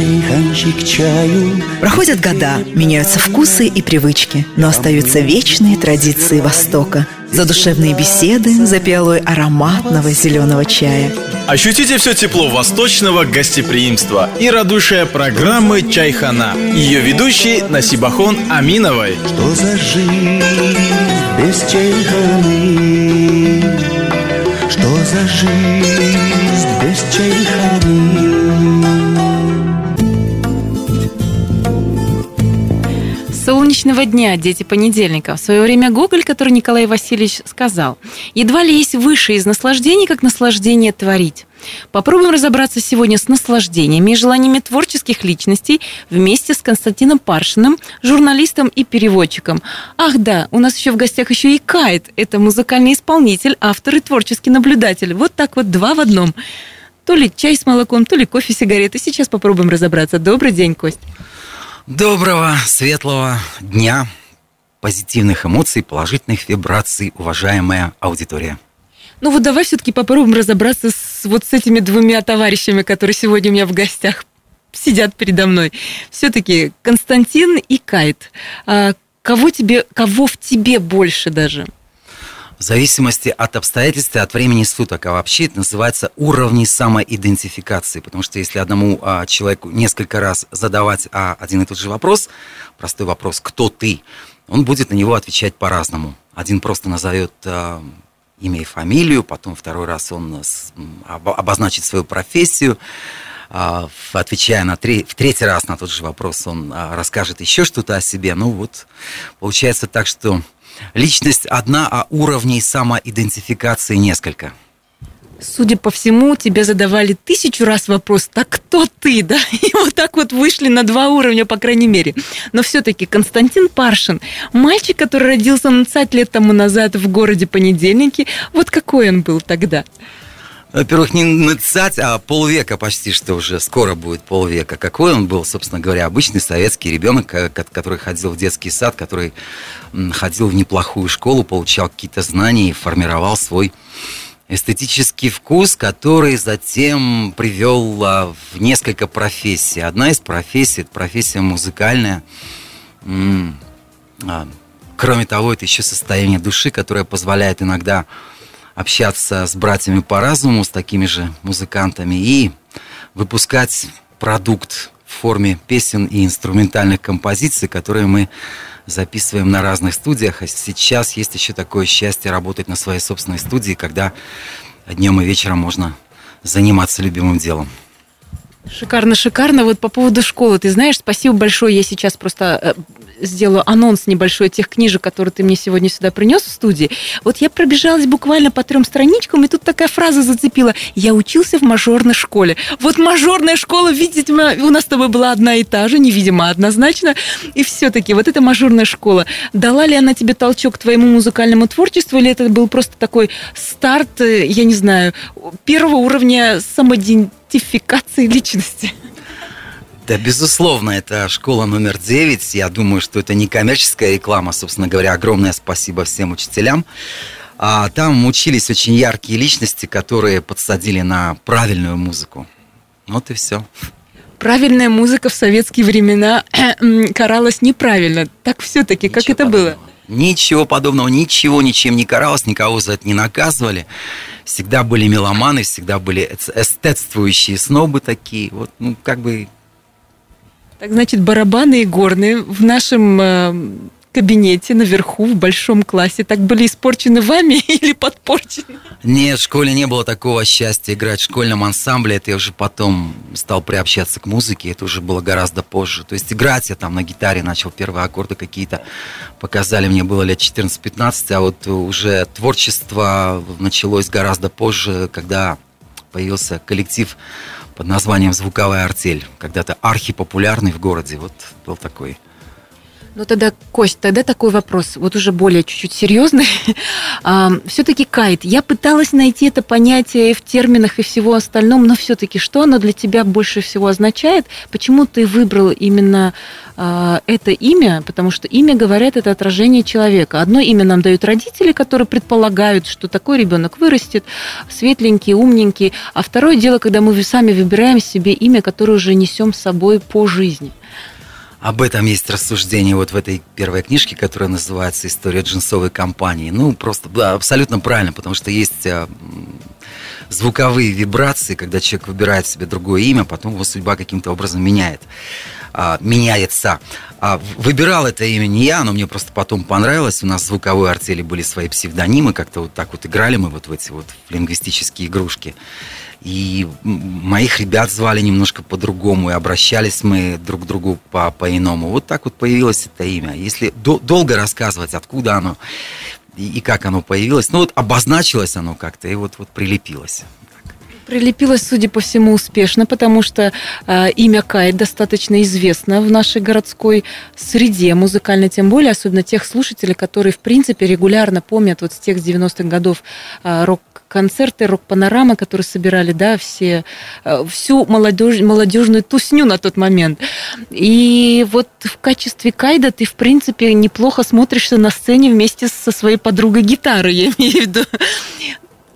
чайханчик чаю. Проходят года, меняются вкусы и привычки, но остаются вечные традиции Востока. Задушевные беседы за пиалой ароматного зеленого чая. Ощутите все тепло восточного гостеприимства и радушие программы «Чайхана». Ее ведущий Насибахон Аминовой. Что за жизнь без чайханы? Что за жизнь без чайханы? Солнечного дня, дети понедельника. В свое время Гоголь, который Николай Васильевич сказал, едва ли есть выше из наслаждений, как наслаждение творить. Попробуем разобраться сегодня с наслаждениями и желаниями творческих личностей вместе с Константином Паршиным, журналистом и переводчиком. Ах да, у нас еще в гостях еще и Кайт. Это музыкальный исполнитель, автор и творческий наблюдатель. Вот так вот два в одном. То ли чай с молоком, то ли кофе, сигареты. Сейчас попробуем разобраться. Добрый день, Кость. Доброго, светлого дня, позитивных эмоций, положительных вибраций, уважаемая аудитория. Ну вот давай все-таки попробуем разобраться с вот с этими двумя товарищами, которые сегодня у меня в гостях сидят передо мной. Все-таки Константин и Кайт. А кого тебе, кого в тебе больше даже? В зависимости от обстоятельств и от времени суток. А вообще это называется уровни самоидентификации. Потому что если одному а, человеку несколько раз задавать а, один и тот же вопрос, простой вопрос «Кто ты?», он будет на него отвечать по-разному. Один просто назовет а, имя и фамилию, потом второй раз он обозначит свою профессию, а, отвечая на три, в третий раз на тот же вопрос, он а, расскажет еще что-то о себе. Ну вот, получается так, что личность одна, а уровней самоидентификации несколько. Судя по всему, тебе задавали тысячу раз вопрос, так кто ты, да? И вот так вот вышли на два уровня, по крайней мере. Но все-таки Константин Паршин, мальчик, который родился 20 лет тому назад в городе Понедельники, вот какой он был тогда? Во-первых, не нацать, а полвека почти что уже, скоро будет полвека. Какой он был, собственно говоря, обычный советский ребенок, который ходил в детский сад, который ходил в неплохую школу, получал какие-то знания и формировал свой эстетический вкус, который затем привел а, в несколько профессий. Одна из профессий – это профессия музыкальная. А, кроме того, это еще состояние души, которое позволяет иногда общаться с братьями по разуму, с такими же музыкантами и выпускать продукт в форме песен и инструментальных композиций, которые мы записываем на разных студиях. А сейчас есть еще такое счастье работать на своей собственной студии, когда днем и вечером можно заниматься любимым делом. Шикарно, шикарно. Вот по поводу школы, ты знаешь, спасибо большое. Я сейчас просто э, сделаю анонс небольшой тех книжек, которые ты мне сегодня сюда принес в студии. Вот я пробежалась буквально по трем страничкам, и тут такая фраза зацепила. Я учился в мажорной школе. Вот мажорная школа, видимо, у нас с тобой была одна и та же, невидимо однозначно. И все-таки вот эта мажорная школа, дала ли она тебе толчок к твоему музыкальному творчеству, или это был просто такой старт, э, я не знаю, первого уровня самоидентификации личности? Да, безусловно, это школа номер 9. Я думаю, что это не коммерческая реклама, собственно говоря. Огромное спасибо всем учителям. А там учились очень яркие личности, которые подсадили на правильную музыку. Вот и все. Правильная музыка в советские времена каралась неправильно. Так все-таки, как это подобного. было? Ничего подобного, ничего ничем не каралось, никого за это не наказывали. Всегда были меломаны, всегда были эстетствующие снобы такие. Вот, ну, как бы Так значит, барабаны и горные в нашем э, кабинете наверху в большом классе так были испорчены вами или подпорчены? Нет, в школе не было такого счастья играть в школьном ансамбле. Это я уже потом стал приобщаться к музыке. Это уже было гораздо позже. То есть играть я там на гитаре начал первые аккорды какие-то. Показали мне было лет 14-15, а вот уже творчество началось гораздо позже, когда появился коллектив под названием «Звуковая артель». Когда-то архипопулярный в городе. Вот был такой Ну тогда, Кость, тогда такой вопрос, вот уже более чуть-чуть серьезный. все-таки кайт. Я пыталась найти это понятие в терминах и всего остальном, но все-таки что оно для тебя больше всего означает? Почему ты выбрал именно а, это имя? Потому что имя, говорят, это отражение человека. Одно имя нам дают родители, которые предполагают, что такой ребенок вырастет, светленький, умненький. А второе дело, когда мы сами выбираем себе имя, которое уже несем с собой по жизни. Об этом есть рассуждение вот в этой первой книжке, которая называется «История джинсовой компании». Ну, просто, да, абсолютно правильно, потому что есть а, звуковые вибрации, когда человек выбирает себе другое имя, потом его судьба каким-то образом меняет, а, меняется. А, выбирал это имя не я, но мне просто потом понравилось. У нас в звуковой артели были свои псевдонимы, как-то вот так вот играли мы вот в эти вот лингвистические игрушки. И моих ребят звали немножко по-другому, и обращались мы друг к другу по- по-иному. Вот так вот появилось это имя. Если до- долго рассказывать, откуда оно и, и как оно появилось, ну вот обозначилось оно как-то и вот, вот прилепилось. Прилепилась, судя по всему, успешно, потому что э, имя Кайт достаточно известно в нашей городской среде музыкальной, тем более, особенно тех слушателей, которые, в принципе, регулярно помнят вот с тех 90-х годов э, рок-концерты, рок-панорама, которые собирали, да, все, э, всю молодежь, молодежную тусню на тот момент. И вот в качестве Кайда ты, в принципе, неплохо смотришься на сцене вместе со своей подругой гитары, я имею в виду.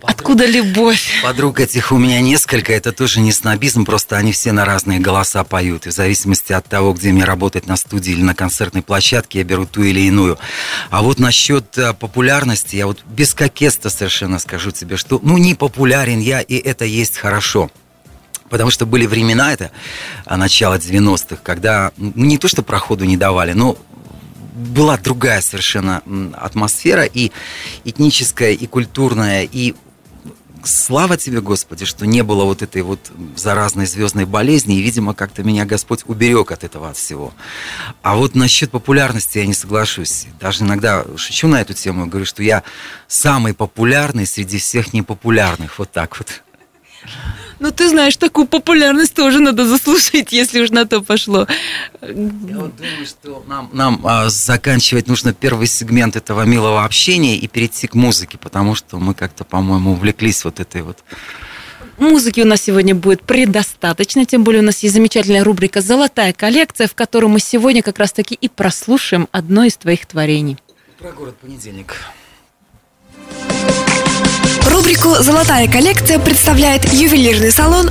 Откуда любовь? Подруг этих у меня несколько, это тоже не снобизм, просто они все на разные голоса поют. И в зависимости от того, где мне работать на студии или на концертной площадке, я беру ту или иную. А вот насчет э, популярности, я вот без кокетства совершенно скажу тебе, что ну не популярен я, и это есть хорошо. Потому что были времена, это а, начало 90-х, когда ну, не то, что проходу не давали, но была другая совершенно атмосфера и этническая, и культурная, и слава тебе, Господи, что не было вот этой вот заразной звездной болезни, и, видимо, как-то меня Господь уберег от этого от всего. А вот насчет популярности я не соглашусь. Даже иногда шучу на эту тему, говорю, что я самый популярный среди всех непопулярных. Вот так вот. Ну, ты знаешь, такую популярность тоже надо заслужить, если уж на то пошло. Я вот думаю, что нам, нам а, заканчивать нужно первый сегмент этого милого общения и перейти к музыке, потому что мы как-то, по-моему, увлеклись вот этой вот Музыки у нас сегодня будет предостаточно, тем более у нас есть замечательная рубрика «Золотая коллекция», в которой мы сегодня как раз-таки и прослушаем одно из твоих творений. Про город понедельник. Рубрику «Золотая коллекция» представляет ювелирный салон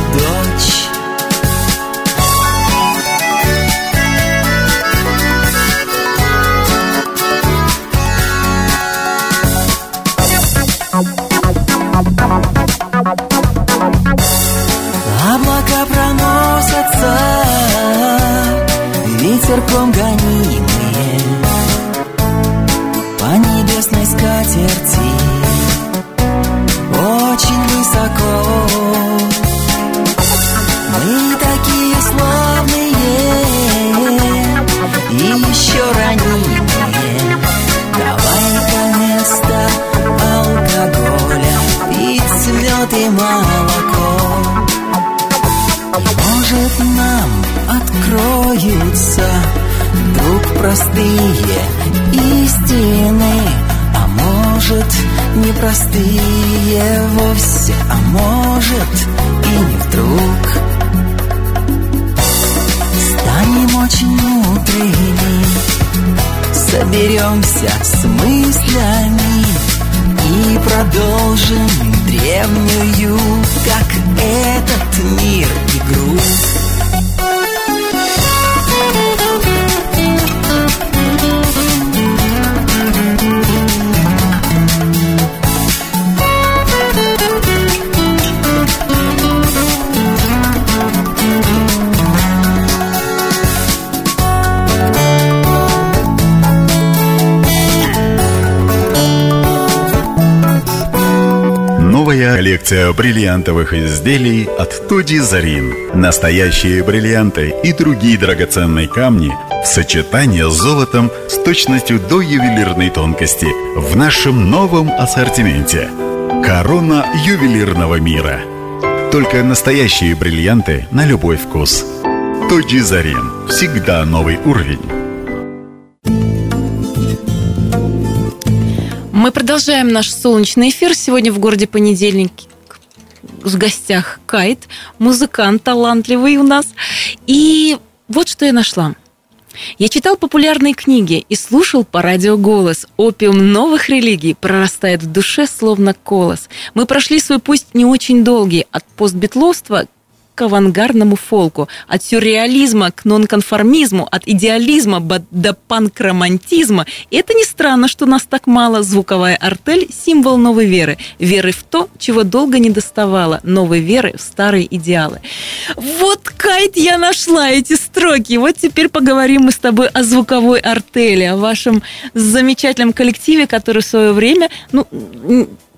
до ветерком Соберемся с мыслями И продолжим древнюю, как этот мир, игру коллекция бриллиантовых изделий от Тоди Зарин. Настоящие бриллианты и другие драгоценные камни в сочетании с золотом с точностью до ювелирной тонкости в нашем новом ассортименте. Корона ювелирного мира. Только настоящие бриллианты на любой вкус. Тоджи Зарин. Всегда новый уровень. Мы продолжаем наш солнечный эфир. Сегодня в городе понедельник в гостях Кайт, музыкант талантливый у нас. И вот что я нашла. Я читал популярные книги и слушал по радио голос. Опиум новых религий прорастает в душе, словно колос. Мы прошли свой путь не очень долгий, от постбитловства к авангардному фолку, от сюрреализма к нонконформизму, от идеализма до панкромантизма. И это не странно, что нас так мало. Звуковая артель – символ новой веры. Веры в то, чего долго не доставало. Новой веры в старые идеалы. Вот, Кайт, я нашла эти строки. Вот теперь поговорим мы с тобой о звуковой артели, о вашем замечательном коллективе, который в свое время, ну,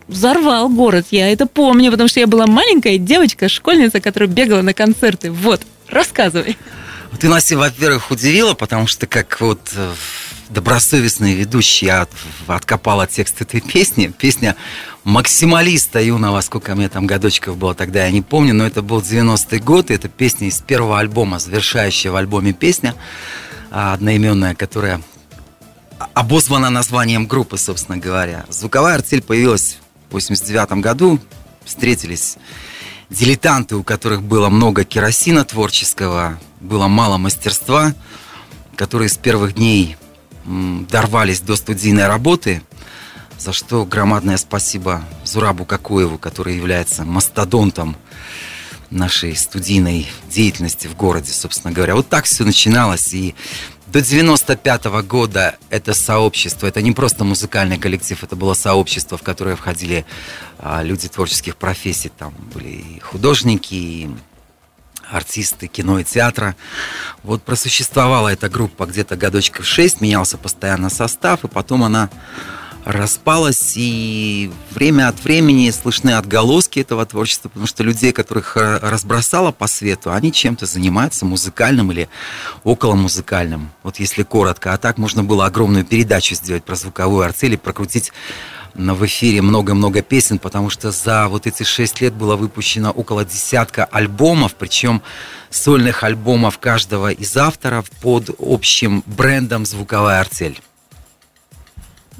взорвал город. Я это помню, потому что я была маленькая девочка, школьница, которая бегала на концерты. Вот, рассказывай. Ты, Настя, во-первых, удивила, потому что как вот э, добросовестный ведущий я откопала текст этой песни. Песня максималиста юного, сколько мне там годочков было тогда, я не помню, но это был 90-й год, и это песня из первого альбома, завершающая в альбоме песня, а, одноименная, которая обозвана названием группы, собственно говоря. Звуковая артель появилась 89 году встретились дилетанты, у которых было много керосина творческого, было мало мастерства, которые с первых дней дорвались до студийной работы, за что громадное спасибо Зурабу Какоеву, который является мастодонтом нашей студийной деятельности в городе, собственно говоря. Вот так все начиналось, и до 95 -го года это сообщество, это не просто музыкальный коллектив, это было сообщество, в которое входили а, люди творческих профессий. Там были и художники, и артисты кино и театра. Вот просуществовала эта группа где-то годочков 6, менялся постоянно состав, и потом она распалась, и время от времени слышны отголоски этого творчества, потому что людей, которых э, разбросало по свету, они чем-то занимаются музыкальным или около музыкальным. Вот если коротко. А так можно было огромную передачу сделать про звуковую артель и прокрутить в эфире много-много песен, потому что за вот эти шесть лет было выпущено около десятка альбомов, причем сольных альбомов каждого из авторов под общим брендом «Звуковая артель».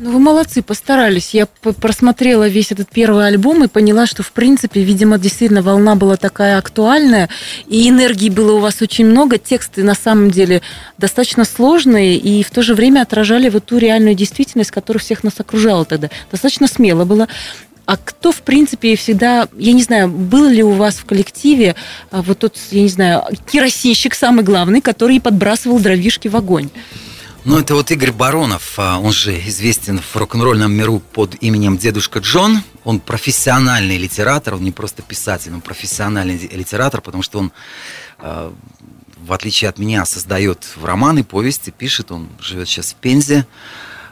Ну, вы молодцы, постарались. Я просмотрела весь этот первый альбом и поняла, что, в принципе, видимо, действительно волна была такая актуальная, и энергии было у вас очень много, тексты, на самом деле, достаточно сложные, и в то же время отражали вот ту реальную действительность, которая всех нас окружала тогда. Достаточно смело было. А кто, в принципе, всегда, я не знаю, был ли у вас в коллективе а, вот тот, я не знаю, керосинщик самый главный, который подбрасывал дровишки в огонь? Ну, это вот Игорь Баронов, а, он же известен в рок-н-ролльном миру под именем Дедушка Джон. Он профессиональный литератор, он не просто писатель, он профессиональный литератор, потому что он а, в отличие от меня, создает романы, повести, пишет. Он живет сейчас в Пензе.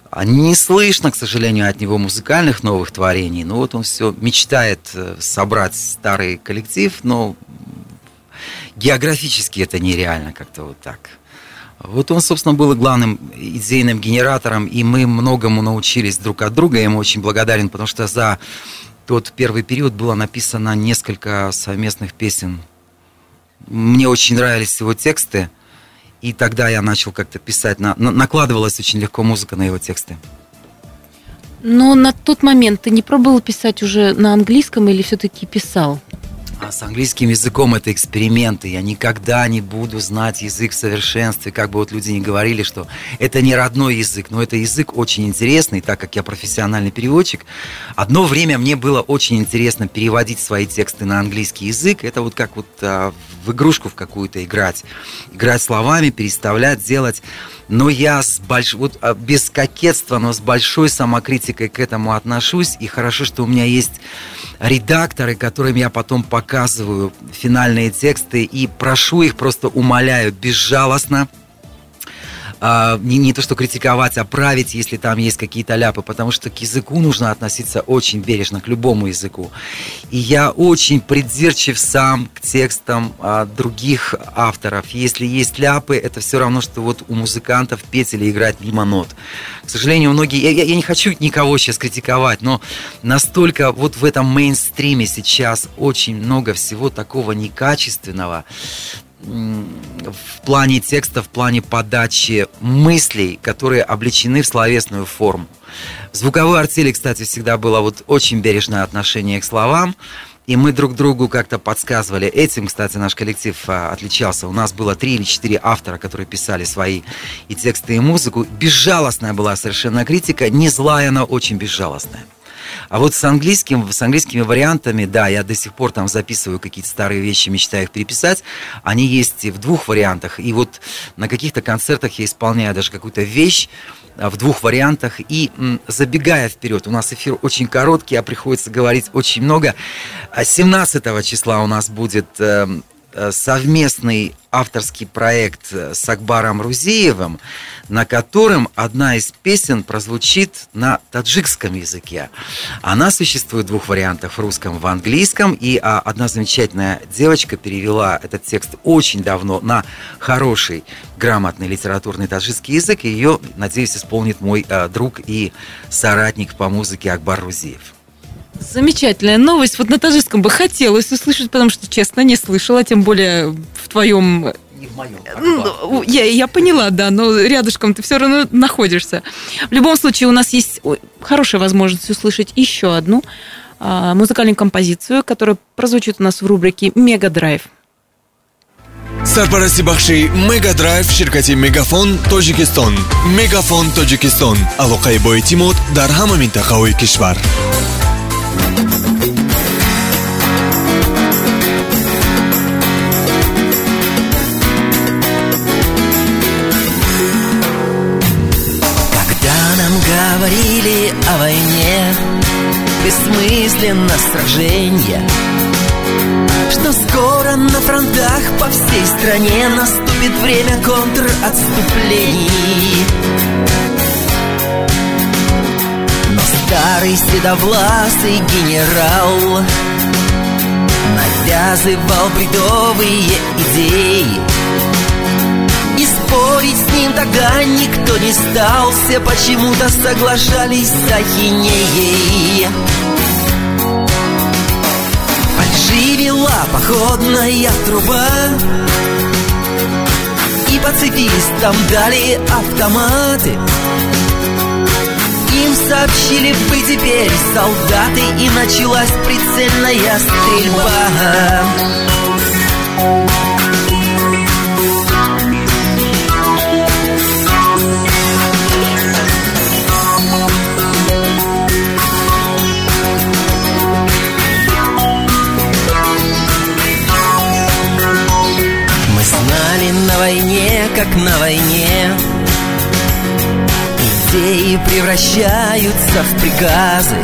А Не слышно, к сожалению, от него музыкальных новых творений. Но вот он все мечтает э, собрать старый коллектив, но географически это нереально как-то вот так. Вот он, собственно, был главным идейным генератором, и мы многому научились друг от друга. Я ему очень благодарен, потому что за тот первый период было написано несколько совместных песен. Мне очень нравились его тексты, и тогда я начал как-то писать. На, на, накладывалась очень легко музыка на его тексты. Но на тот момент ты не пробовал писать уже на английском или все-таки писал? А с английским языком это эксперименты. Я никогда не буду знать язык в совершенстве. Как бы вот люди не говорили, что это не родной язык, но это язык очень интересный, так как я профессиональный переводчик. Одно время мне было очень интересно переводить свои тексты на английский язык. Это вот как вот а, в игрушку в какую-то играть. Играть словами, переставлять, делать. Но я с больш... вот, а, без кокетства, но с большой самокритикой к этому отношусь. И хорошо, что у меня есть редакторы, которым я потом показываю финальные тексты и прошу их, просто умоляю, безжалостно а, не, не то что критиковать, а править, если там есть какие-то ляпы, потому что к языку нужно относиться очень бережно, к любому языку. И я очень придирчив сам к текстам а, других авторов. Если есть ляпы, это все равно, что вот у музыкантов петь или играть мимо нот. К сожалению, многие... Я, я, я не хочу никого сейчас критиковать, но настолько вот в этом мейнстриме сейчас очень много всего такого некачественного, в плане текста, в плане подачи мыслей, которые облечены в словесную форму. В звуковой артели, кстати, всегда было вот очень бережное отношение к словам, и мы друг другу как-то подсказывали. Этим, кстати, наш коллектив а, отличался. У нас было три или четыре автора, которые писали свои и тексты, и музыку. Безжалостная была совершенно критика, не злая, но очень безжалостная. А вот с английским, с английскими вариантами, да, я до сих пор там записываю какие-то старые вещи, мечтаю их переписать. Они есть в двух вариантах. И вот на каких-то концертах я исполняю даже какую-то вещь а, в двух вариантах. И забегая вперед, у нас эфир очень короткий, а приходится говорить очень много. 17 а числа у нас будет эм, совместный авторский проект с Акбаром Рузеевым, на котором одна из песен прозвучит на таджикском языке. Она существует в двух вариантах, в русском в английском, и а, одна замечательная девочка перевела этот текст очень давно на хороший, грамотный литературный таджикский язык, и ее, надеюсь, исполнит мой а, друг и соратник по музыке Акбар Рузеев. Замечательная новость. Вот на таджикском бы хотелось услышать, потому что, честно, не слышала, тем более в твоем не в моем. Ну, я, я поняла, да, но рядышком ты все равно находишься. В любом случае, у нас есть хорошая возможность услышать еще одну а, музыкальную композицию, которая прозвучит у нас в рубрике «Мега Драйв». сарпарасти бахши мега драйв ширкати мегафон тоҷикистон мегафон тоҷикистон алоқаи бо эътимод дар ҳама минтақаҳои кишвар говорили о войне Бессмысленно сражения Что скоро на фронтах по всей стране Наступит время контратступлений Но старый седовласый генерал. Навязывал бредовые идеи. И спорить с ним тогда никто не стал Все почему-то соглашались с ахинеей. Фальшивила походная труба. И пацифистам дали автоматы им сообщили бы теперь солдаты И началась прицельная стрельба. Войне, как на войне Идеи превращаются в приказы.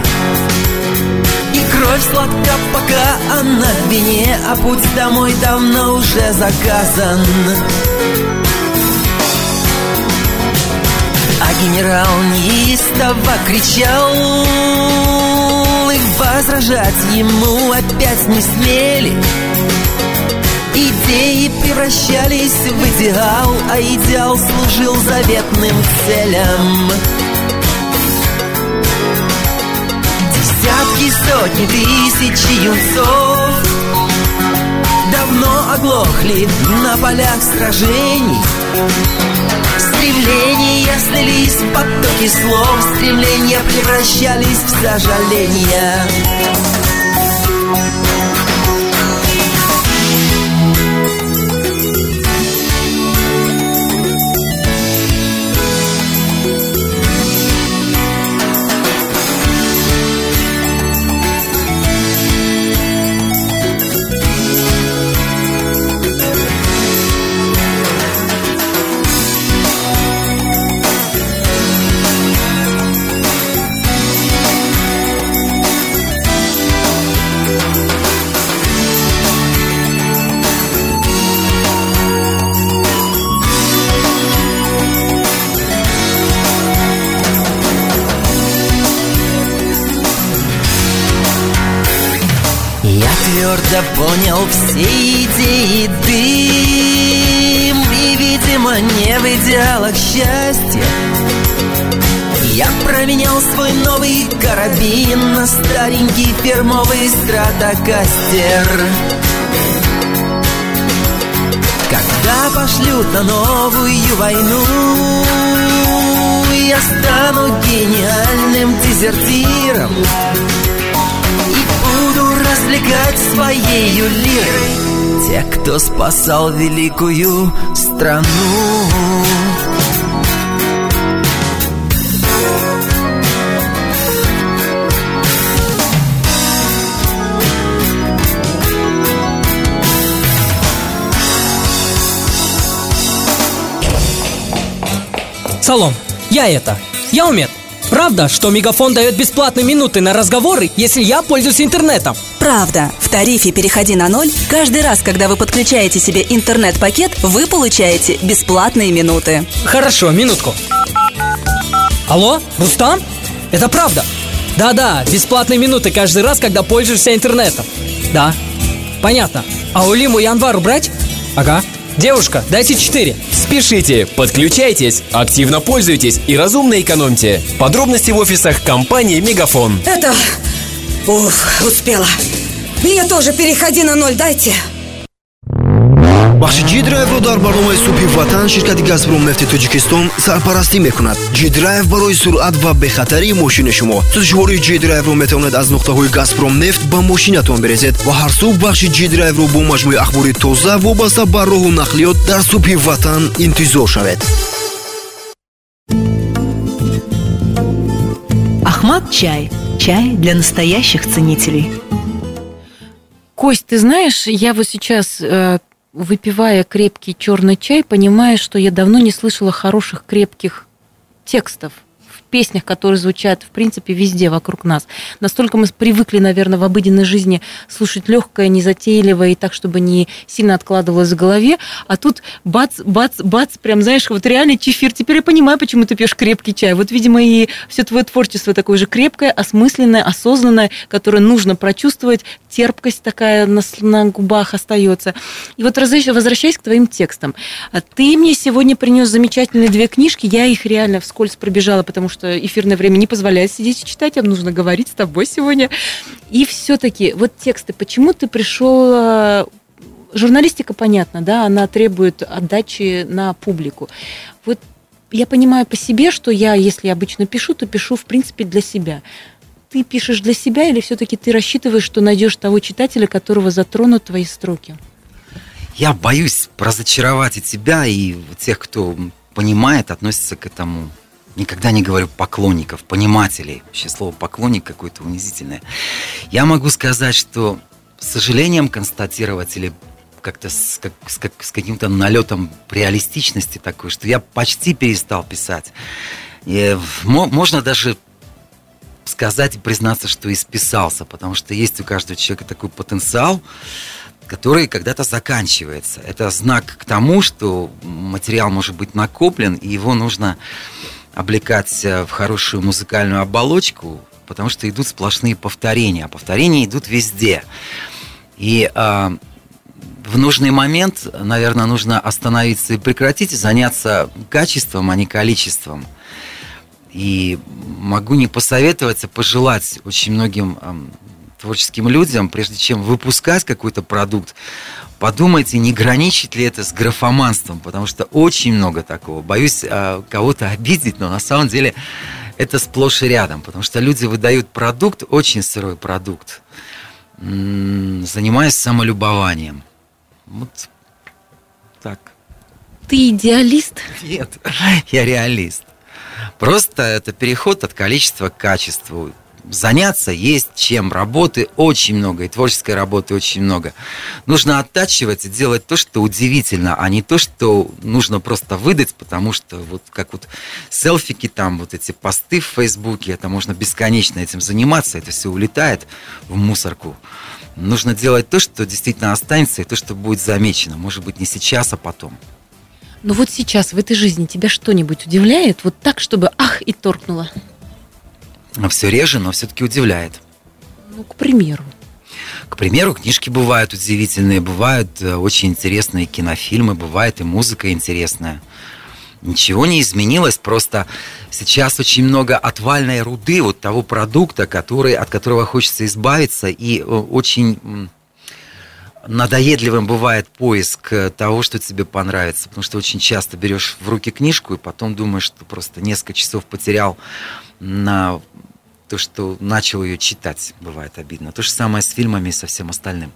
И Кровь сладка, пока она в вине А путь домой давно уже заказан. А генерал неистово кричал И возражать ему опять не смели Идеи превращались в идеал А идеал служил заветным целям. Десятки, сотни, тысячи юнцов Давно оглохли на полях сражений. Стремления слились в потоки слов Стремления превращались в сожаления твердо понял все идеи дым. И, видимо, не в идеалах счастья. Я променял свой новый карабин На старенький фирмовый стратокастер. Когда пошлют на новую войну Я стану гениальным дезертиром развлекать своей лирой Тех, кто спасал великую страну Салом, я это, я умет. Правда, что Мегафон дает бесплатные минуты на разговоры, если я пользуюсь интернетом? Правда. В тарифе «Переходи на ноль» каждый раз, когда вы подключаете себе интернет-пакет, вы получаете бесплатные минуты. Хорошо, минутку. Алло, Рустам? Это правда? Да-да, бесплатные минуты каждый раз, когда пользуешься интернетом. Да. Понятно. А Улиму и Анвару брать? Ага. Девушка, дайте 4. Спешите, подключайтесь, активно пользуйтесь и разумно экономьте. Подробности в офисах компании Мегафон. Это... Уф, успела. Меня тоже переходи на ноль дайте. бахши ҷидрайвро дар барномаи субҳи ватан ширкати газпром нефти тоҷикистон сарпарастӣ мекунад ҷидрайв барои суръат ва бехатарии мошини шумо сӯзишвории ҷидрайвро метавонед аз нуқтаҳои газпром нефт ба мошинатон бирезед ва ҳар субҳ бахши ҷидрайвро бо маҷмӯи ахбори тоза вобаста ба роҳу нақлиёт дар субҳи ватан интизор шавед Ахмат чай. Чай для настоящих ценителей. Кость, ты знаешь, я вот сейчас, э, выпивая крепкий черный чай, понимаю, что я давно не слышала хороших крепких текстов песнях, которые звучат, в принципе, везде вокруг нас. Настолько мы привыкли, наверное, в обыденной жизни слушать легкое, незатейливое и так, чтобы не сильно откладывалось в голове. А тут бац, бац, бац, прям, знаешь, вот реальный чефир. Теперь я понимаю, почему ты пьешь крепкий чай. Вот, видимо, и все твое творчество такое же крепкое, осмысленное, осознанное, которое нужно прочувствовать. Терпкость такая на, на губах остается. И вот возвращаясь к твоим текстам. А Ты мне сегодня принес замечательные две книжки. Я их реально вскользь пробежала, потому что эфирное время не позволяет сидеть и читать. А нужно говорить с тобой сегодня. И все-таки вот тексты. Почему ты пришел э, журналистика, понятно, да, она требует отдачи на публику. Вот я понимаю по себе, что я, если обычно пишу, то пишу, в принципе, для себя. Ты пишешь для себя или все-таки ты рассчитываешь, что найдешь того читателя, которого затронут твои строки? Я боюсь разочаровать и тебя, и тех, кто понимает, относится к этому. Никогда не говорю поклонников, понимателей. Вообще слово поклонник какое-то унизительное. Я могу сказать, что с сожалением констатировать или как-то с, как, с, как- с каким-то налетом реалистичности такой, что я почти перестал писать. И, мо- можно даже сказать и признаться, что исписался, потому что есть у каждого человека такой потенциал, который когда-то заканчивается. Это знак к тому, что материал может быть накоплен, и его нужно облекать в хорошую музыкальную оболочку, потому что идут сплошные повторения, а повторения идут везде. И э, в нужный момент, наверное, нужно остановиться и прекратить, заняться качеством, а не количеством. И могу не посоветовать, а пожелать очень многим э, творческим людям, прежде чем выпускать какой-то продукт, подумайте, не граничит ли это с графоманством, потому что очень много такого. Боюсь э, кого-то обидеть, но на самом деле это сплошь и рядом, потому что люди выдают продукт, очень сырой продукт, занимаясь самолюбованием. Вот так. Ты идеалист? Нет, я реалист. Просто это переход от количества к качеству заняться есть чем. Работы очень много, и творческой работы очень много. Нужно оттачивать и делать то, что удивительно, а не то, что нужно просто выдать, потому что вот как вот селфики там, вот эти посты в Фейсбуке, это можно бесконечно этим заниматься, это все улетает в мусорку. Нужно делать то, что действительно останется, и то, что будет замечено. Может быть, не сейчас, а потом. Ну вот сейчас, в этой жизни, тебя что-нибудь удивляет? Вот так, чтобы ах и торкнуло? Все реже, но все-таки удивляет. Ну, к примеру. К примеру, книжки бывают удивительные, бывают э, очень интересные кинофильмы, бывает и музыка интересная. Ничего не изменилось, просто сейчас очень много отвальной руды, вот того продукта, который, от которого хочется избавиться, и э, очень надоедливым бывает поиск э, того, что тебе понравится, потому что очень часто берешь в руки книжку и потом думаешь, что просто несколько часов потерял на то, что начал ее читать, бывает обидно. То же самое с фильмами и со всем остальным.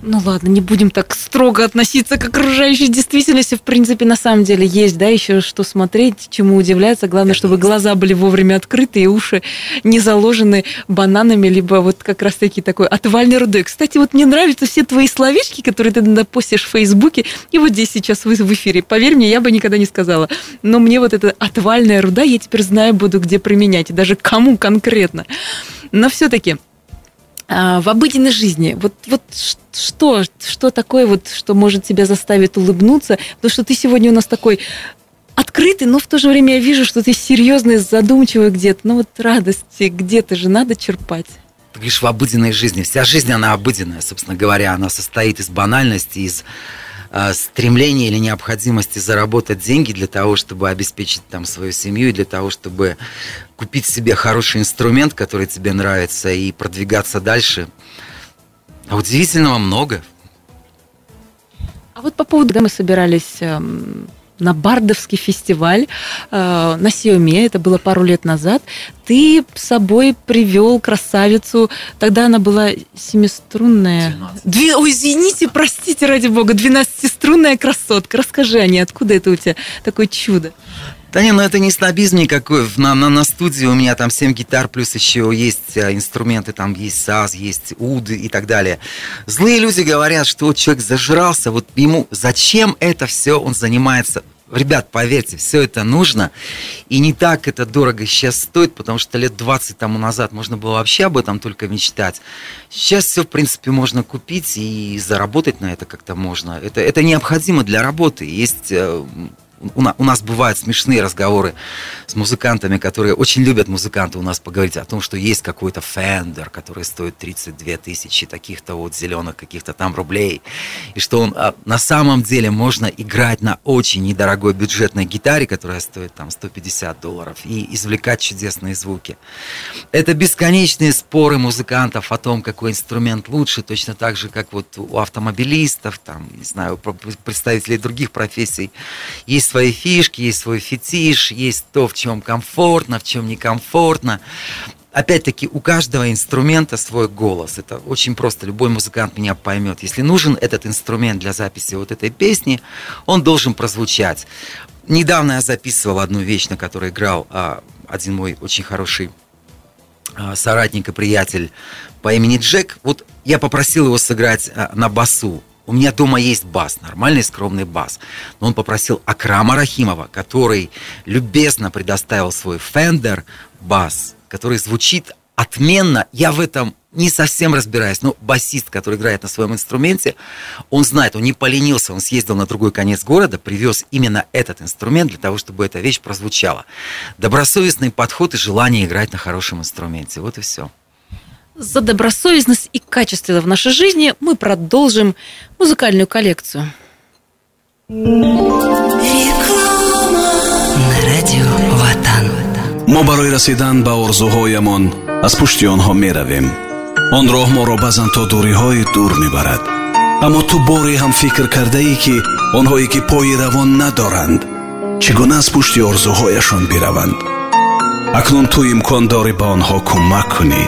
Ну ладно, не будем так строго относиться к окружающей действительности. В принципе, на самом деле есть, да, еще что смотреть, чему удивляться. Главное, чтобы глаза были вовремя открыты и уши не заложены бананами, либо вот как раз таки такой отвальный рудой. Кстати, вот мне нравятся все твои словечки, которые ты иногда постишь в Фейсбуке, и вот здесь сейчас в эфире. Поверь мне, я бы никогда не сказала. Но мне вот эта отвальная руда, я теперь знаю, буду где применять, и даже кому конкретно. Но все-таки в обыденной жизни, вот, вот что, что такое вот, что может тебя заставить улыбнуться? Потому что ты сегодня у нас такой открытый, но в то же время я вижу, что ты серьезный, задумчивый где-то. Ну вот радости где-то же надо черпать. Ты говоришь, в обыденной жизни. Вся жизнь, она обыденная, собственно говоря. Она состоит из банальности, из э, стремления или необходимости заработать деньги для того, чтобы обеспечить там свою семью, и для того, чтобы купить себе хороший инструмент, который тебе нравится, и продвигаться дальше. А удивительного много. А вот по поводу, когда мы собирались эм, на Бардовский фестиваль э, на Сиоме, это было пару лет назад, ты с собой привел красавицу, тогда она была семиструнная. Две, ой, извините, простите, ради бога, двенадцатиструнная красотка. Расскажи о ней, откуда это у тебя такое чудо? Да не, ну это не снобизм никакой. На, на, на студии у меня там 7 гитар, плюс еще есть э, инструменты, там есть саз, есть уд и так далее. Злые люди говорят, что вот человек зажрался, вот ему зачем это все он занимается? Ребят, поверьте, все это нужно. И не так это дорого сейчас стоит, потому что лет 20 тому назад можно было вообще об этом только мечтать. Сейчас все, в принципе, можно купить и заработать на это как-то можно. Это, это необходимо для работы. Есть э, у нас бывают смешные разговоры с музыкантами, которые очень любят музыканты у нас поговорить о том, что есть какой-то фендер, который стоит 32 тысячи таких-то вот зеленых каких-то там рублей, и что он а, на самом деле можно играть на очень недорогой бюджетной гитаре, которая стоит там 150 долларов, и извлекать чудесные звуки. Это бесконечные споры музыкантов о том, какой инструмент лучше, точно так же, как вот у автомобилистов, там, не знаю, представителей других профессий. Есть свои фишки, есть свой фетиш, есть то, в чем комфортно, в чем некомфортно. Опять-таки, у каждого инструмента свой голос. Это очень просто. Любой музыкант меня поймет. Если нужен этот инструмент для записи вот этой песни, он должен прозвучать. Недавно я записывал одну вещь, на которой играл а, один мой очень хороший а, соратник и приятель по имени Джек. Вот я попросил его сыграть а, на басу. У меня дома есть бас, нормальный скромный бас. Но он попросил Акрама Рахимова, который любезно предоставил свой Fender бас, который звучит отменно. Я в этом не совсем разбираюсь, но басист, который играет на своем инструменте, он знает, он не поленился, он съездил на другой конец города, привез именно этот инструмент для того, чтобы эта вещь прозвучала. Добросовестный подход и желание играть на хорошем инструменте. Вот и все. За добросовестность и качество в нашей жизни мы продолжим музыкальную коллекцию. Мо барои расидан ба орзуҳоямон аз пушти онҳо меравем. Он роҳ моро баъзан то дуриҳои дур мебарад. Аммо ту боре ҳам фикр кардаӣ ки онҳое ки пои равон надоранд чӣ гуна аз пушти орзуҳояшон бираванд. Акнун ту имкон дорӣ ба онҳо кӯмак кунӣ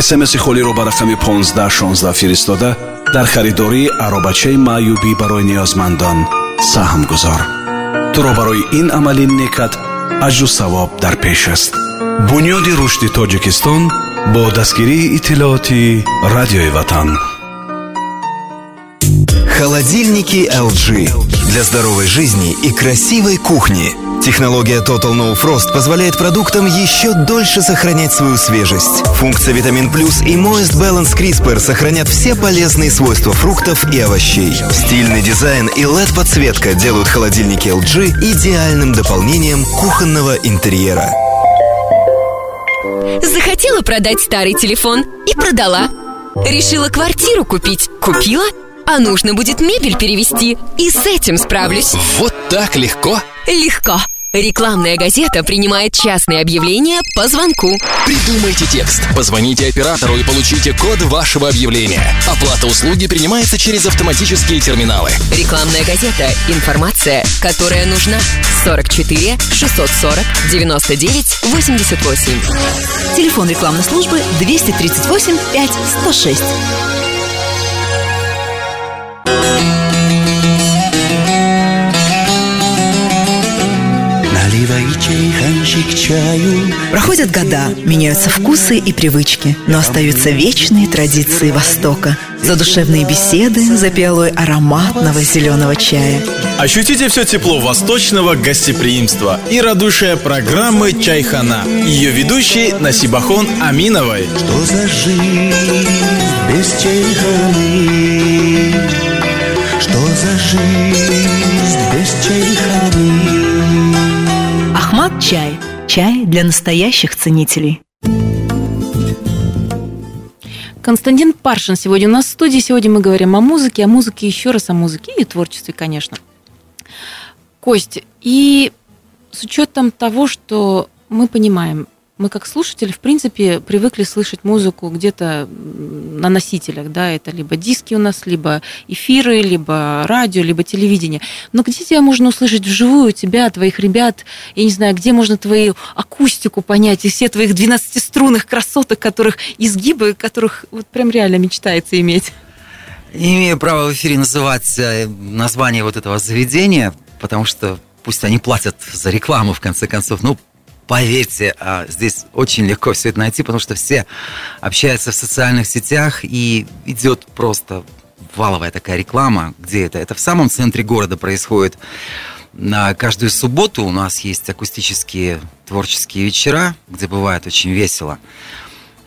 смси холиро ба рақами 1516 фиристода дар харидории аробачаи маъюбӣ барои ниёзмандон саҳм гузор туро барои ин амали некат аҷру савоб дар пеш аст. Бунёди рушди тоҷикистон бо дастгирии иттилооти радиои ватан. Холодильники LG для здоровой жизни и красивой кухни. Технология Total No Frost позволяет продуктам еще дольше сохранять свою свежесть. Функция Витамин Плюс и Moist Balance CRISPR сохранят все полезные свойства фруктов и овощей. Стильный дизайн и LED-подсветка делают холодильники LG идеальным дополнением кухонного интерьера. Захотела продать старый телефон и продала. Решила квартиру купить. Купила. А нужно будет мебель перевести. И с этим справлюсь. Вот так легко? Легко. Рекламная газета принимает частные объявления по звонку. Придумайте текст, позвоните оператору и получите код вашего объявления. Оплата услуги принимается через автоматические терминалы. Рекламная газета. Информация, которая нужна. 44 640 99 88. Телефон рекламной службы 238 5 106. Чайханчик чаю Проходят года, меняются вкусы и привычки, но остаются вечные традиции Востока. Задушевные беседы за пиалой ароматного зеленого чая. Ощутите все тепло восточного гостеприимства и радушие программы «Чайхана». Ее ведущий Насибахон Аминовой. Что за жизнь без чайханы? Что за жизнь без чайханы? Ахмад чай. Чай для настоящих ценителей. Константин Паршин сегодня у нас в студии. Сегодня мы говорим о музыке, о музыке, еще раз о музыке и творчестве, конечно. Кость, и с учетом того, что мы понимаем, мы как слушатели, в принципе, привыкли слышать музыку где-то на носителях, да, это либо диски у нас, либо эфиры, либо радио, либо телевидение. Но где тебя можно услышать вживую, тебя, твоих ребят, я не знаю, где можно твою акустику понять, и все твоих 12-струнных красоток, которых изгибы, которых вот прям реально мечтается иметь? Не имею права в эфире называть э, название вот этого заведения, потому что пусть они платят за рекламу, в конце концов. Ну, поверьте, а, здесь очень легко все это найти, потому что все общаются в социальных сетях, и идет просто валовая такая реклама. Где это? Это в самом центре города происходит. На каждую субботу у нас есть акустические творческие вечера, где бывает очень весело.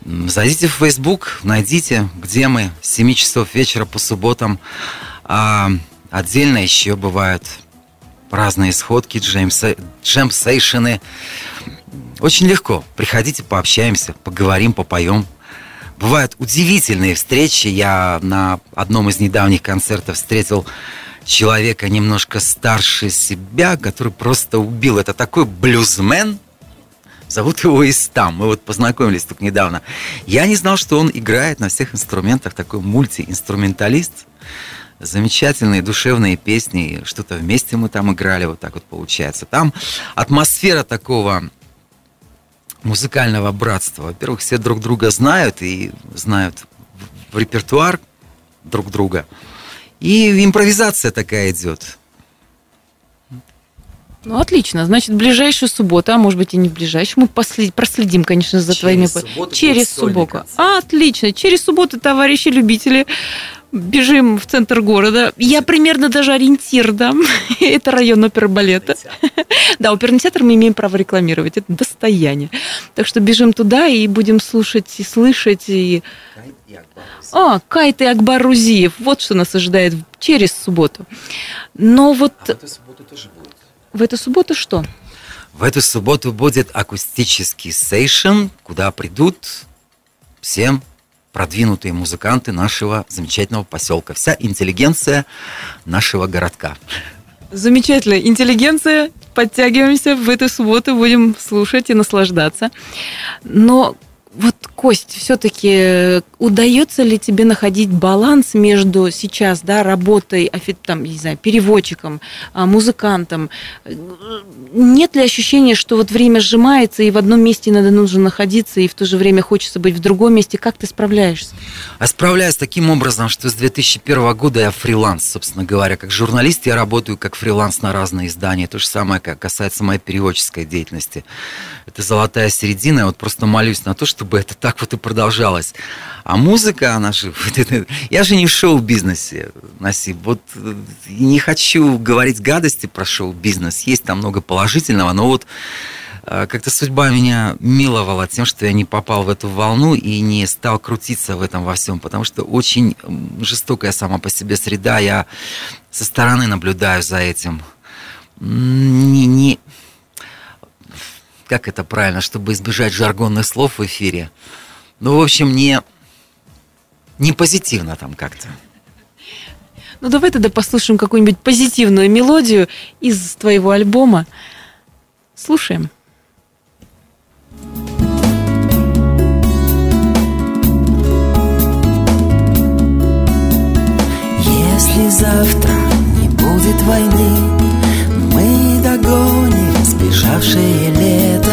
Зайдите в Facebook, найдите, где мы, с 7 часов вечера по субботам. А, отдельно еще бывают разные сходки, джемса- джемсейшены. Очень легко. Приходите, пообщаемся, поговорим, попоем. Бывают удивительные встречи. Я на одном из недавних концертов встретил человека немножко старше себя, который просто убил. Это такой блюзмен, Зовут его Истам. Мы вот познакомились только недавно. Я не знал, что он играет на всех инструментах, такой мультиинструменталист. Замечательные душевные песни. Что-то вместе мы там играли, вот так вот получается. Там атмосфера такого музыкального братства. Во-первых, все друг друга знают и знают в репертуар друг друга. И импровизация такая идет. Ну, отлично. Значит, ближайшую субботу, а может быть и не в ближайшую, мы послед- проследим, конечно, за Через твоими... субботу Через субботу. А, отлично. Через субботу, товарищи любители бежим в центр города. Я примерно даже ориентир дам. Это район оперы балета. Да, оперный театр мы имеем право рекламировать. Это достояние. Так что бежим туда и будем слушать и слышать. И... А, Кайт и Акбар Рузиев. Вот что нас ожидает через субботу. Но вот... А в эту субботу тоже будет. В эту субботу что? В эту субботу будет акустический сейшн, куда придут всем продвинутые музыканты нашего замечательного поселка. Вся интеллигенция нашего городка. Замечательно. Интеллигенция. Подтягиваемся в эту субботу, будем слушать и наслаждаться. Но вот, Кость, все-таки удается ли тебе находить баланс между сейчас, да, работой, там, не знаю, переводчиком, а, музыкантом? Нет ли ощущения, что вот время сжимается, и в одном месте надо нужно находиться, и в то же время хочется быть в другом месте? Как ты справляешься? А справляюсь таким образом, что с 2001 года я фриланс, собственно говоря. Как журналист я работаю как фриланс на разные издания. То же самое как касается моей переводческой деятельности. Это золотая середина. Я вот просто молюсь на то, чтобы это так вот и продолжалось. А музыка, она же... Я же не в шоу-бизнесе, Насип. Вот э, не хочу говорить гадости про шоу-бизнес. Есть там много положительного, но вот э, как-то судьба меня миловала тем, что я не попал в эту волну и не стал крутиться в этом во всем, потому что очень жестокая сама по себе среда. Я со стороны наблюдаю за этим. Не, не, как это правильно, чтобы избежать жаргонных слов в эфире. Ну, в общем, не, не позитивно там как-то. Ну, давай тогда послушаем какую-нибудь позитивную мелодию из твоего альбома. Слушаем. Если завтра не будет войны, сбежавшее лето.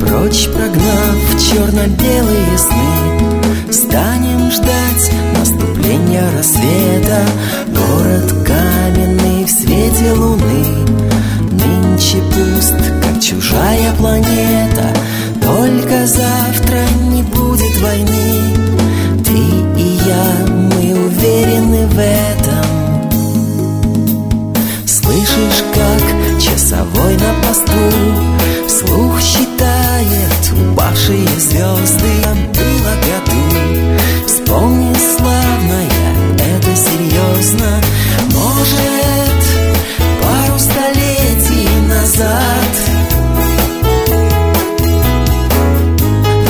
Прочь прогнав черно-белые сны. Станем ждать наступления рассвета. Город каменный в свете луны. Нынче пуст, как чужая планета. Только завтра не будет войны. Ты и я, мы уверены в этом Слышишь, как часовой на посту Вслух считает упавшие звезды. Было году. Вспомни, славная, это серьезно. Может, пару столетий назад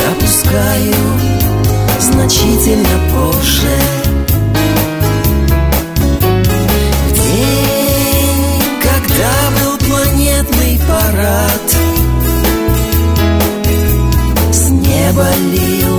Допускаю значительно позже парад С неба лил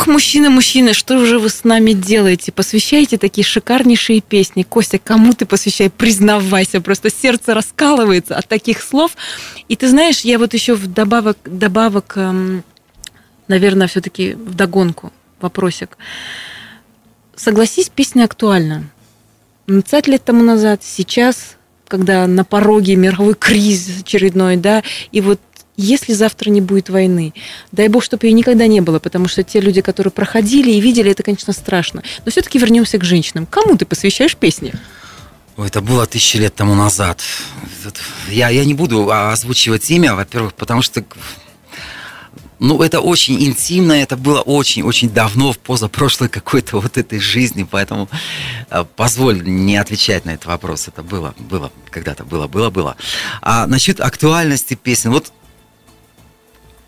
Ох, мужчины, мужчины, что же вы с нами делаете? Посвящаете такие шикарнейшие песни. Костя, кому ты посвящаешь? Признавайся, просто сердце раскалывается от таких слов. И ты знаешь, я вот еще вдобавок, добавок, эм, наверное, все-таки вдогонку вопросик. Согласись, песня актуальна. 20 лет тому назад, сейчас, когда на пороге мировой кризис очередной, да, и вот если завтра не будет войны, дай бог, чтобы ее никогда не было, потому что те люди, которые проходили и видели, это, конечно, страшно. Но все-таки вернемся к женщинам. Кому ты посвящаешь песни? Это было тысячи лет тому назад. Я, я не буду озвучивать имя, во-первых, потому что ну, это очень интимно, это было очень-очень давно, в позапрошлой какой-то вот этой жизни, поэтому э, позволь не отвечать на этот вопрос. Это было, было, когда-то было, было, было. А насчет актуальности песен, вот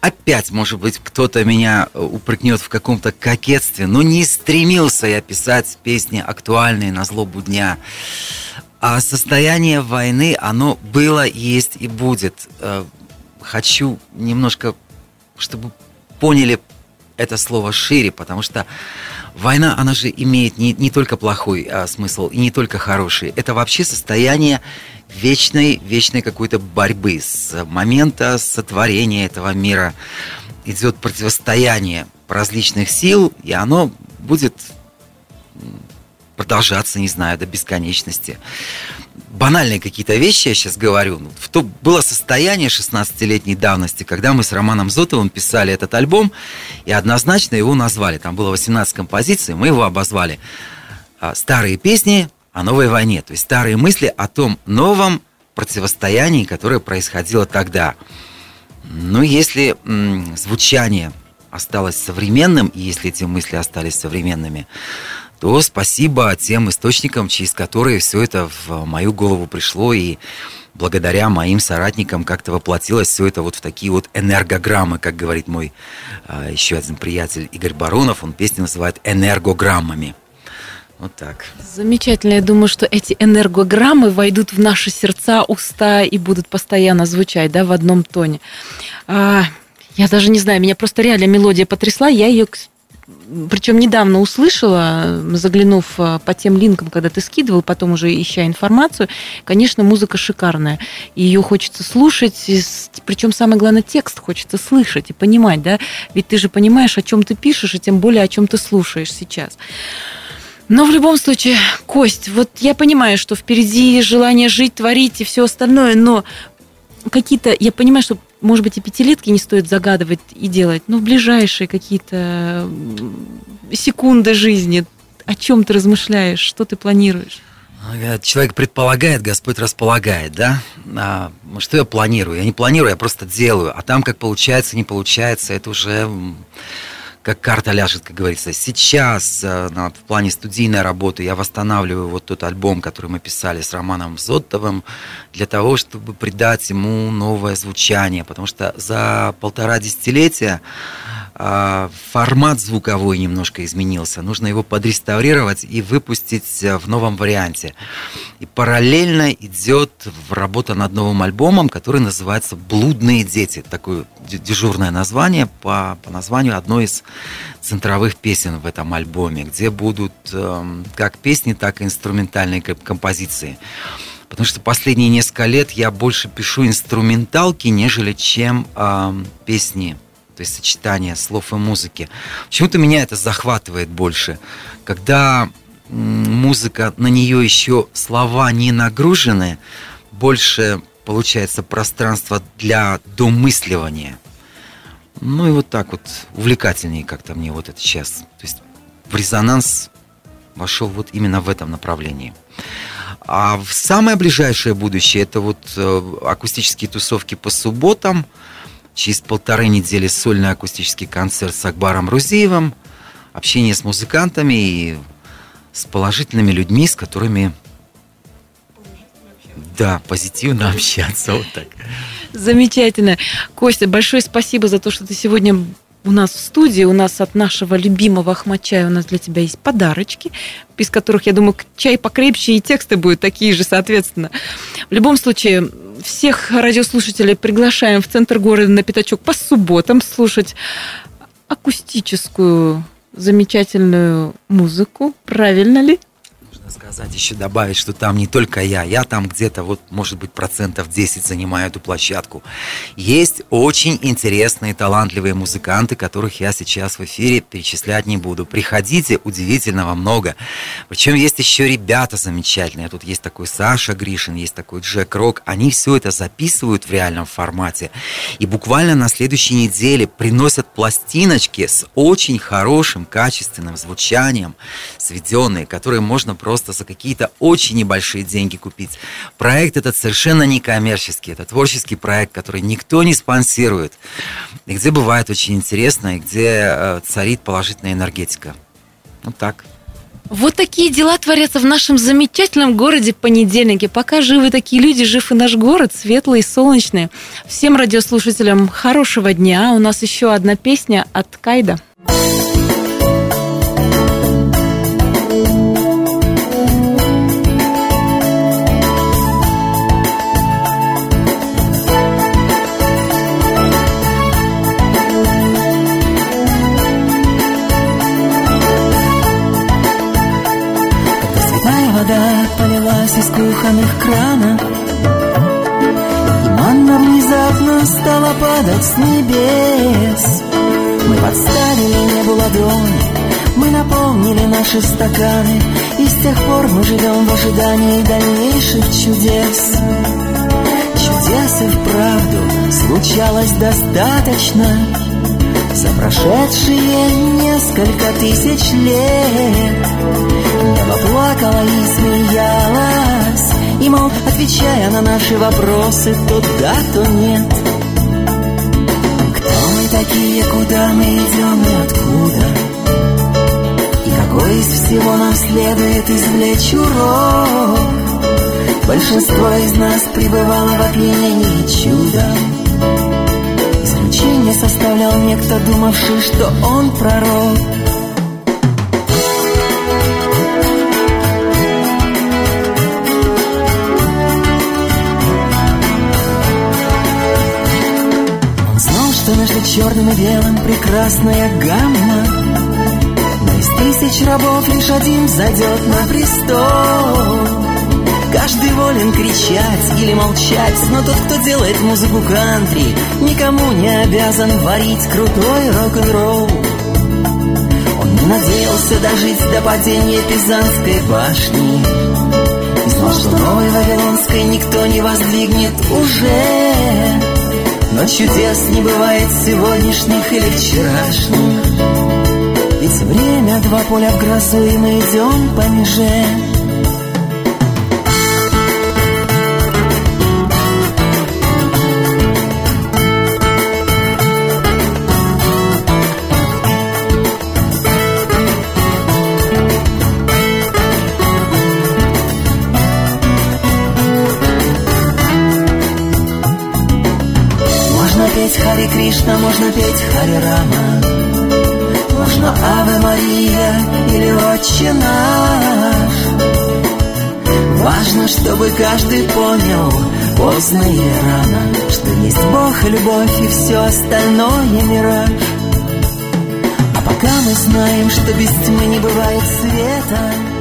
опять, может быть, кто-то меня э, упрекнет в каком-то кокетстве, но не стремился я писать песни актуальные на злобу дня. А состояние войны, оно было, есть и будет. Э, хочу немножко чтобы поняли это слово шире, потому что война, она же имеет не, не только плохой а, смысл и не только хороший. Это вообще состояние вечной, вечной какой-то борьбы с момента сотворения этого мира. Идет противостояние различных сил, и оно будет продолжаться, не знаю, до бесконечности банальные какие-то вещи я сейчас говорю. Ну, в то было состояние 16-летней давности, когда мы с Романом Зотовым писали этот альбом, и однозначно его назвали. Там было 18 композиций, мы его обозвали а, «Старые песни о новой войне». То есть старые мысли о том новом противостоянии, которое происходило тогда. Ну, если звучание осталось современным, и если эти мысли остались современными, то спасибо тем источникам, через которые все это в мою голову пришло, и благодаря моим соратникам как-то воплотилось все это вот в такие вот энергограммы, как говорит мой а, еще один приятель Игорь Баронов, он песни называет энергограммами. Вот так. Замечательно. Я думаю, что эти энергограммы войдут в наши сердца, уста и будут постоянно звучать, да, в одном тоне. А, я даже не знаю, меня просто реально мелодия потрясла. Я ее причем недавно услышала, заглянув э, по тем линкам, когда ты скидывал, потом уже ища информацию, конечно, музыка шикарная. Ее хочется слушать, причем самое главное, текст хочется слышать и понимать, да? Ведь ты же понимаешь, о чем ты пишешь, и тем более, о чем ты слушаешь сейчас. Но в любом случае, Кость, вот я понимаю, что впереди желание жить, творить и все остальное, но какие-то, я понимаю, что может быть, и пятилетки не стоит загадывать и делать, но в ближайшие какие-то секунды жизни, о чем ты размышляешь, что ты планируешь? Человек предполагает, Господь располагает, да? А, что я планирую? Я не планирую, я просто делаю. А там, как получается, не получается, это уже как карта ляжет, как говорится. Сейчас э, в плане студийной работы я восстанавливаю вот тот альбом, который мы писали с Романом Зоттовым, для того, чтобы придать ему новое звучание, потому что за полтора десятилетия формат звуковой немножко изменился. Нужно его подреставрировать и выпустить э, в новом варианте. И параллельно идет работа над новым альбомом, который называется «Блудные дети». Такое дежурное название по, по названию одной из центровых песен в этом альбоме, где будут э, как песни, так и инструментальные композиции. Потому что последние несколько лет я больше пишу инструменталки, нежели чем э, песни то есть сочетание слов и музыки. Почему-то меня это захватывает больше, когда музыка, на нее еще слова не нагружены, больше получается пространство для домысливания. Ну и вот так вот увлекательнее как-то мне вот это сейчас. То есть в резонанс вошел вот именно в этом направлении. А в самое ближайшее будущее это вот э, акустические тусовки по субботам – Через полторы недели сольный акустический концерт с Акбаром Рузиевым, общение с музыкантами и с положительными людьми, с которыми да, позитивно общаться. Вот так. Замечательно. Костя, большое спасибо за то, что ты сегодня у нас в студии, у нас от нашего любимого Ахмачая, у нас для тебя есть подарочки, из которых, я думаю, чай покрепче и тексты будут такие же, соответственно. В любом случае, всех радиослушателей приглашаем в центр города на пятачок по субботам слушать акустическую замечательную музыку. Правильно ли? Сказать, еще добавить, что там не только я, я там где-то вот, может быть, процентов 10 занимаю эту площадку. Есть очень интересные, талантливые музыканты, которых я сейчас в эфире перечислять не буду. Приходите, удивительного много. Причем есть еще ребята замечательные. Тут есть такой Саша Гришин, есть такой Джек Рок. Они все это записывают в реальном формате. И буквально на следующей неделе приносят пластиночки с очень хорошим, качественным звучанием, сведенные, которые можно просто просто за какие-то очень небольшие деньги купить. Проект этот совершенно не коммерческий, это творческий проект, который никто не спонсирует, и где бывает очень интересно, и где э, царит положительная энергетика. Вот так. Вот такие дела творятся в нашем замечательном городе понедельнике. Пока живы такие люди, жив и наш город, светлый и солнечный. Всем радиослушателям хорошего дня. У нас еще одна песня от Кайда. Из кухонных кранов. И манна внезапно стала падать с небес. Мы подставили небу ладони Мы наполнили наши стаканы. И с тех пор мы живем в ожидании дальнейших чудес. Чудес и вправду случалось достаточно За прошедшие несколько тысяч лет Небо плакало и смеялось И, мол, отвечая на наши вопросы То да, то нет. Кто мы такие, куда мы идем и откуда? И какой из всего нам следует извлечь урок? Большинство из нас пребывало в опьянении чудом Исключение составлял некто, думавший, что он пророк черным и белым прекрасная гамма. Но из тысяч рабов лишь один зайдет на престол. Каждый волен кричать или молчать Но тот, кто делает музыку кантри Никому не обязан варить крутой рок-н-ролл. Он не надеялся дожить до падения Пизанской башни. И знал, что новой Вавилонской никто не воздвигнет уже но чудес не бывает сегодняшних или вчерашних. Ведь время два поля в грозу, и мы идем по меже Кришна, можно петь Хари Рама Можно Аве Мария или Отче наш. Важно, чтобы каждый понял Поздно или рано Что есть Бог и любовь и все остальное мираж А пока мы знаем, что без тьмы не бывает света